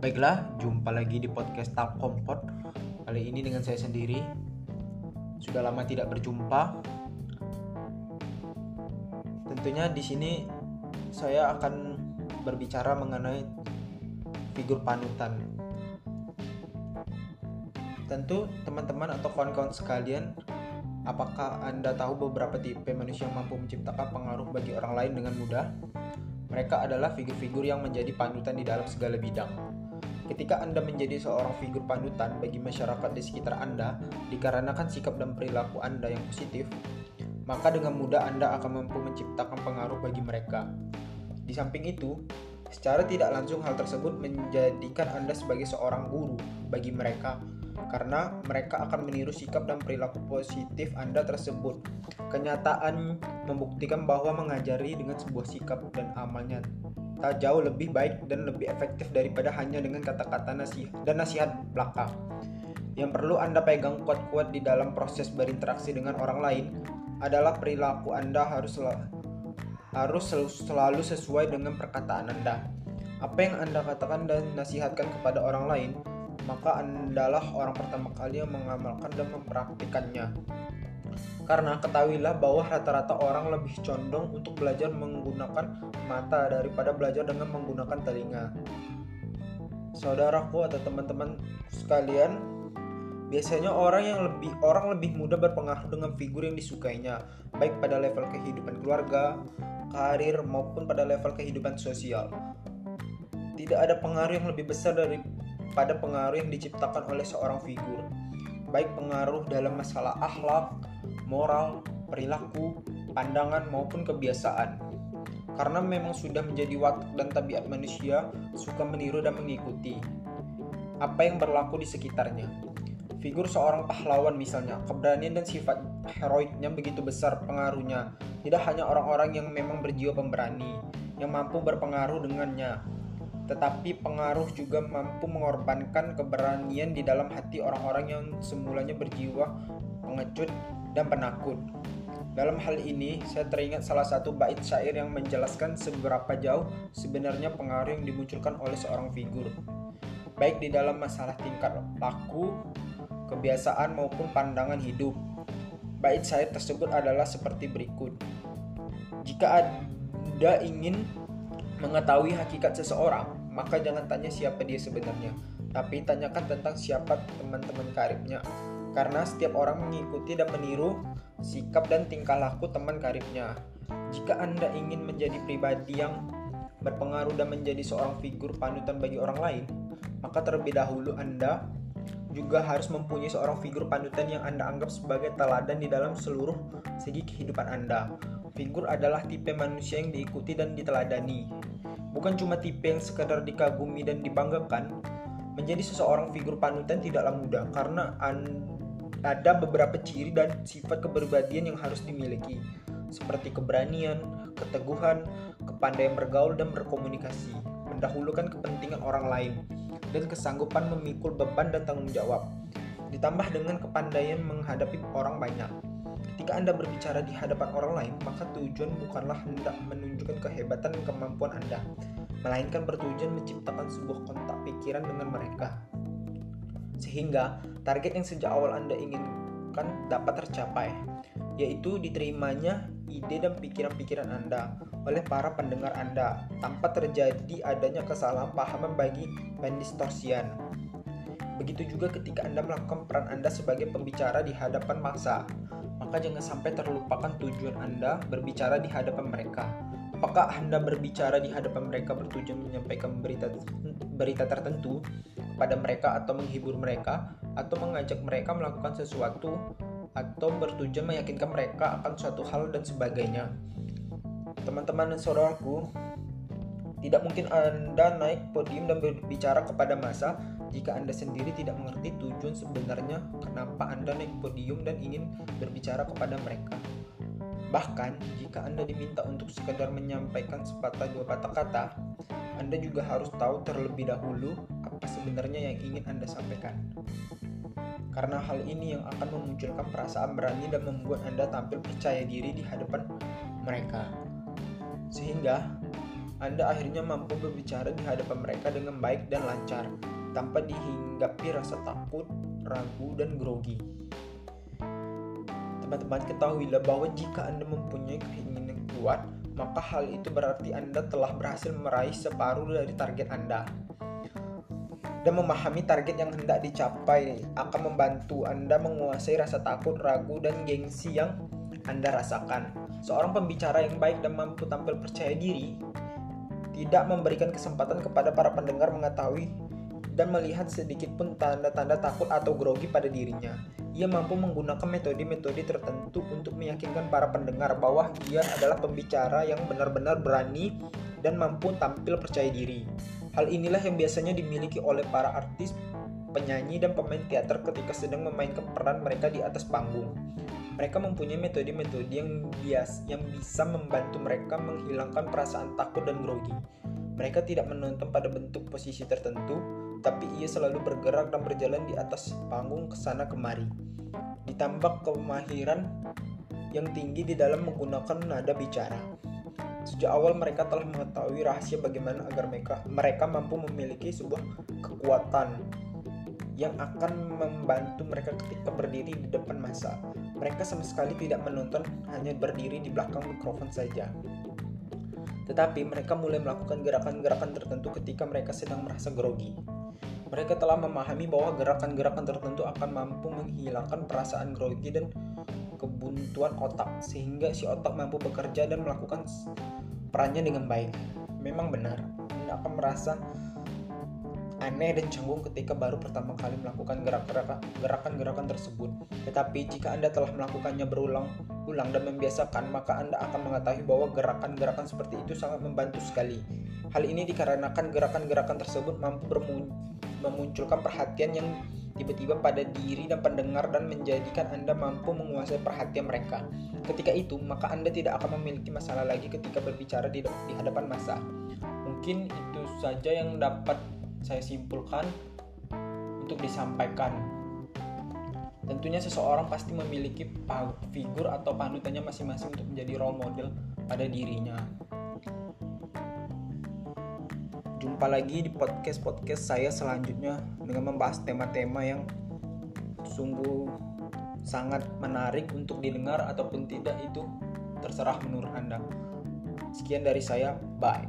Baiklah, jumpa lagi di podcast Talk Kompot. Kali ini dengan saya sendiri. Sudah lama tidak berjumpa. Tentunya di sini saya akan berbicara mengenai figur panutan. Tentu teman-teman atau kawan-kawan sekalian, apakah Anda tahu beberapa tipe manusia yang mampu menciptakan pengaruh bagi orang lain dengan mudah? Mereka adalah figur-figur yang menjadi panutan di dalam segala bidang Ketika Anda menjadi seorang figur panutan bagi masyarakat di sekitar Anda dikarenakan sikap dan perilaku Anda yang positif, maka dengan mudah Anda akan mampu menciptakan pengaruh bagi mereka. Di samping itu, secara tidak langsung hal tersebut menjadikan Anda sebagai seorang guru bagi mereka karena mereka akan meniru sikap dan perilaku positif Anda tersebut. Kenyataan membuktikan bahwa mengajari dengan sebuah sikap dan amalnya tak jauh lebih baik dan lebih efektif daripada hanya dengan kata-kata nasihat dan nasihat belaka. Yang perlu Anda pegang kuat-kuat di dalam proses berinteraksi dengan orang lain adalah perilaku Anda harus harus selalu sesuai dengan perkataan Anda. Apa yang Anda katakan dan nasihatkan kepada orang lain, maka Andalah orang pertama kali yang mengamalkan dan mempraktikannya. Karena ketahuilah bahwa rata-rata orang lebih condong untuk belajar menggunakan mata daripada belajar dengan menggunakan telinga. Saudaraku atau teman-teman sekalian, biasanya orang yang lebih orang lebih mudah berpengaruh dengan figur yang disukainya, baik pada level kehidupan keluarga, karir maupun pada level kehidupan sosial. Tidak ada pengaruh yang lebih besar daripada pengaruh yang diciptakan oleh seorang figur, baik pengaruh dalam masalah akhlak, moral, perilaku, pandangan maupun kebiasaan. Karena memang sudah menjadi watak dan tabiat manusia suka meniru dan mengikuti apa yang berlaku di sekitarnya. Figur seorang pahlawan misalnya, keberanian dan sifat heroiknya begitu besar pengaruhnya. Tidak hanya orang-orang yang memang berjiwa pemberani, yang mampu berpengaruh dengannya, tetapi pengaruh juga mampu mengorbankan keberanian di dalam hati orang-orang yang semulanya berjiwa pengecut dan penakut. Dalam hal ini, saya teringat salah satu bait syair yang menjelaskan seberapa jauh sebenarnya pengaruh yang dimunculkan oleh seorang figur, baik di dalam masalah tingkat laku, kebiasaan maupun pandangan hidup. Bait syair tersebut adalah seperti berikut. Jika Anda ingin mengetahui hakikat seseorang, maka jangan tanya siapa dia sebenarnya, tapi tanyakan tentang siapa teman-teman karibnya karena setiap orang mengikuti dan meniru sikap dan tingkah laku teman karibnya. Jika Anda ingin menjadi pribadi yang berpengaruh dan menjadi seorang figur panutan bagi orang lain, maka terlebih dahulu Anda juga harus mempunyai seorang figur panutan yang Anda anggap sebagai teladan di dalam seluruh segi kehidupan Anda. Figur adalah tipe manusia yang diikuti dan diteladani. Bukan cuma tipe yang sekadar dikagumi dan dibanggakan, menjadi seseorang figur panutan tidaklah mudah karena ada beberapa ciri dan sifat kepribadian yang harus dimiliki, seperti keberanian, keteguhan, kepandaian bergaul dan berkomunikasi, mendahulukan kepentingan orang lain, dan kesanggupan memikul beban dan tanggung jawab, ditambah dengan kepandaian menghadapi orang banyak. Ketika Anda berbicara di hadapan orang lain, maka tujuan bukanlah hendak menunjukkan kehebatan dan kemampuan Anda, melainkan bertujuan menciptakan sebuah kontak pikiran dengan mereka sehingga target yang sejak awal Anda inginkan dapat tercapai, yaitu diterimanya ide dan pikiran-pikiran Anda oleh para pendengar Anda tanpa terjadi adanya kesalahan pahaman bagi pendistorsian. Begitu juga ketika Anda melakukan peran Anda sebagai pembicara di hadapan masa, maka jangan sampai terlupakan tujuan Anda berbicara di hadapan mereka. Apakah Anda berbicara di hadapan mereka bertujuan menyampaikan berita berita tertentu kepada mereka atau menghibur mereka atau mengajak mereka melakukan sesuatu atau bertujuan meyakinkan mereka akan suatu hal dan sebagainya. Teman-teman dan saudaraku, tidak mungkin Anda naik podium dan berbicara kepada masa jika Anda sendiri tidak mengerti tujuan sebenarnya kenapa Anda naik podium dan ingin berbicara kepada mereka. Bahkan, jika Anda diminta untuk sekedar menyampaikan sepatah dua patah kata, Anda juga harus tahu terlebih dahulu apa sebenarnya yang ingin Anda sampaikan. Karena hal ini yang akan memunculkan perasaan berani dan membuat Anda tampil percaya diri di hadapan mereka. Sehingga Anda akhirnya mampu berbicara di hadapan mereka dengan baik dan lancar, tanpa dihinggapi rasa takut, ragu, dan grogi. Teman-teman ketahuilah bahwa jika Anda mempunyai keinginan kuat, maka hal itu berarti Anda telah berhasil meraih separuh dari target Anda. Dan memahami target yang hendak dicapai akan membantu Anda menguasai rasa takut, ragu, dan gengsi yang Anda rasakan. Seorang pembicara yang baik dan mampu tampil percaya diri tidak memberikan kesempatan kepada para pendengar mengetahui dan melihat sedikit pun tanda-tanda takut atau grogi pada dirinya. Ia mampu menggunakan metode-metode tertentu untuk meyakinkan para pendengar bahwa ia adalah pembicara yang benar-benar berani dan mampu tampil percaya diri. Hal inilah yang biasanya dimiliki oleh para artis, penyanyi, dan pemain teater ketika sedang memainkan peran mereka di atas panggung. Mereka mempunyai metode-metode yang bias yang bisa membantu mereka menghilangkan perasaan takut dan grogi. Mereka tidak menonton pada bentuk posisi tertentu, tapi ia selalu bergerak dan berjalan di atas panggung ke sana kemari. Ditambah kemahiran yang tinggi di dalam menggunakan nada bicara. Sejak awal mereka telah mengetahui rahasia bagaimana agar mereka mereka mampu memiliki sebuah kekuatan yang akan membantu mereka ketika berdiri di depan masa. Mereka sama sekali tidak menonton, hanya berdiri di belakang mikrofon saja. Tetapi mereka mulai melakukan gerakan-gerakan tertentu ketika mereka sedang merasa grogi. Mereka telah memahami bahwa gerakan-gerakan tertentu akan mampu menghilangkan perasaan grogi dan kebuntuan otak, sehingga si otak mampu bekerja dan melakukan perannya dengan baik. Memang benar, Anda akan merasa aneh dan canggung ketika baru pertama kali melakukan gerakan-gerakan tersebut. Tetapi jika Anda telah melakukannya berulang-ulang dan membiasakan, maka Anda akan mengetahui bahwa gerakan-gerakan seperti itu sangat membantu sekali. Hal ini dikarenakan gerakan-gerakan tersebut mampu memunculkan perhatian yang tiba-tiba pada diri dan pendengar dan menjadikan Anda mampu menguasai perhatian mereka. Ketika itu, maka Anda tidak akan memiliki masalah lagi ketika berbicara di, di hadapan masa. Mungkin itu saja yang dapat saya simpulkan untuk disampaikan. Tentunya seseorang pasti memiliki figur atau panutannya masing-masing untuk menjadi role model pada dirinya. Jumpa lagi di podcast-podcast saya selanjutnya dengan membahas tema-tema yang sungguh sangat menarik untuk didengar ataupun tidak itu terserah menurut Anda. Sekian dari saya, bye.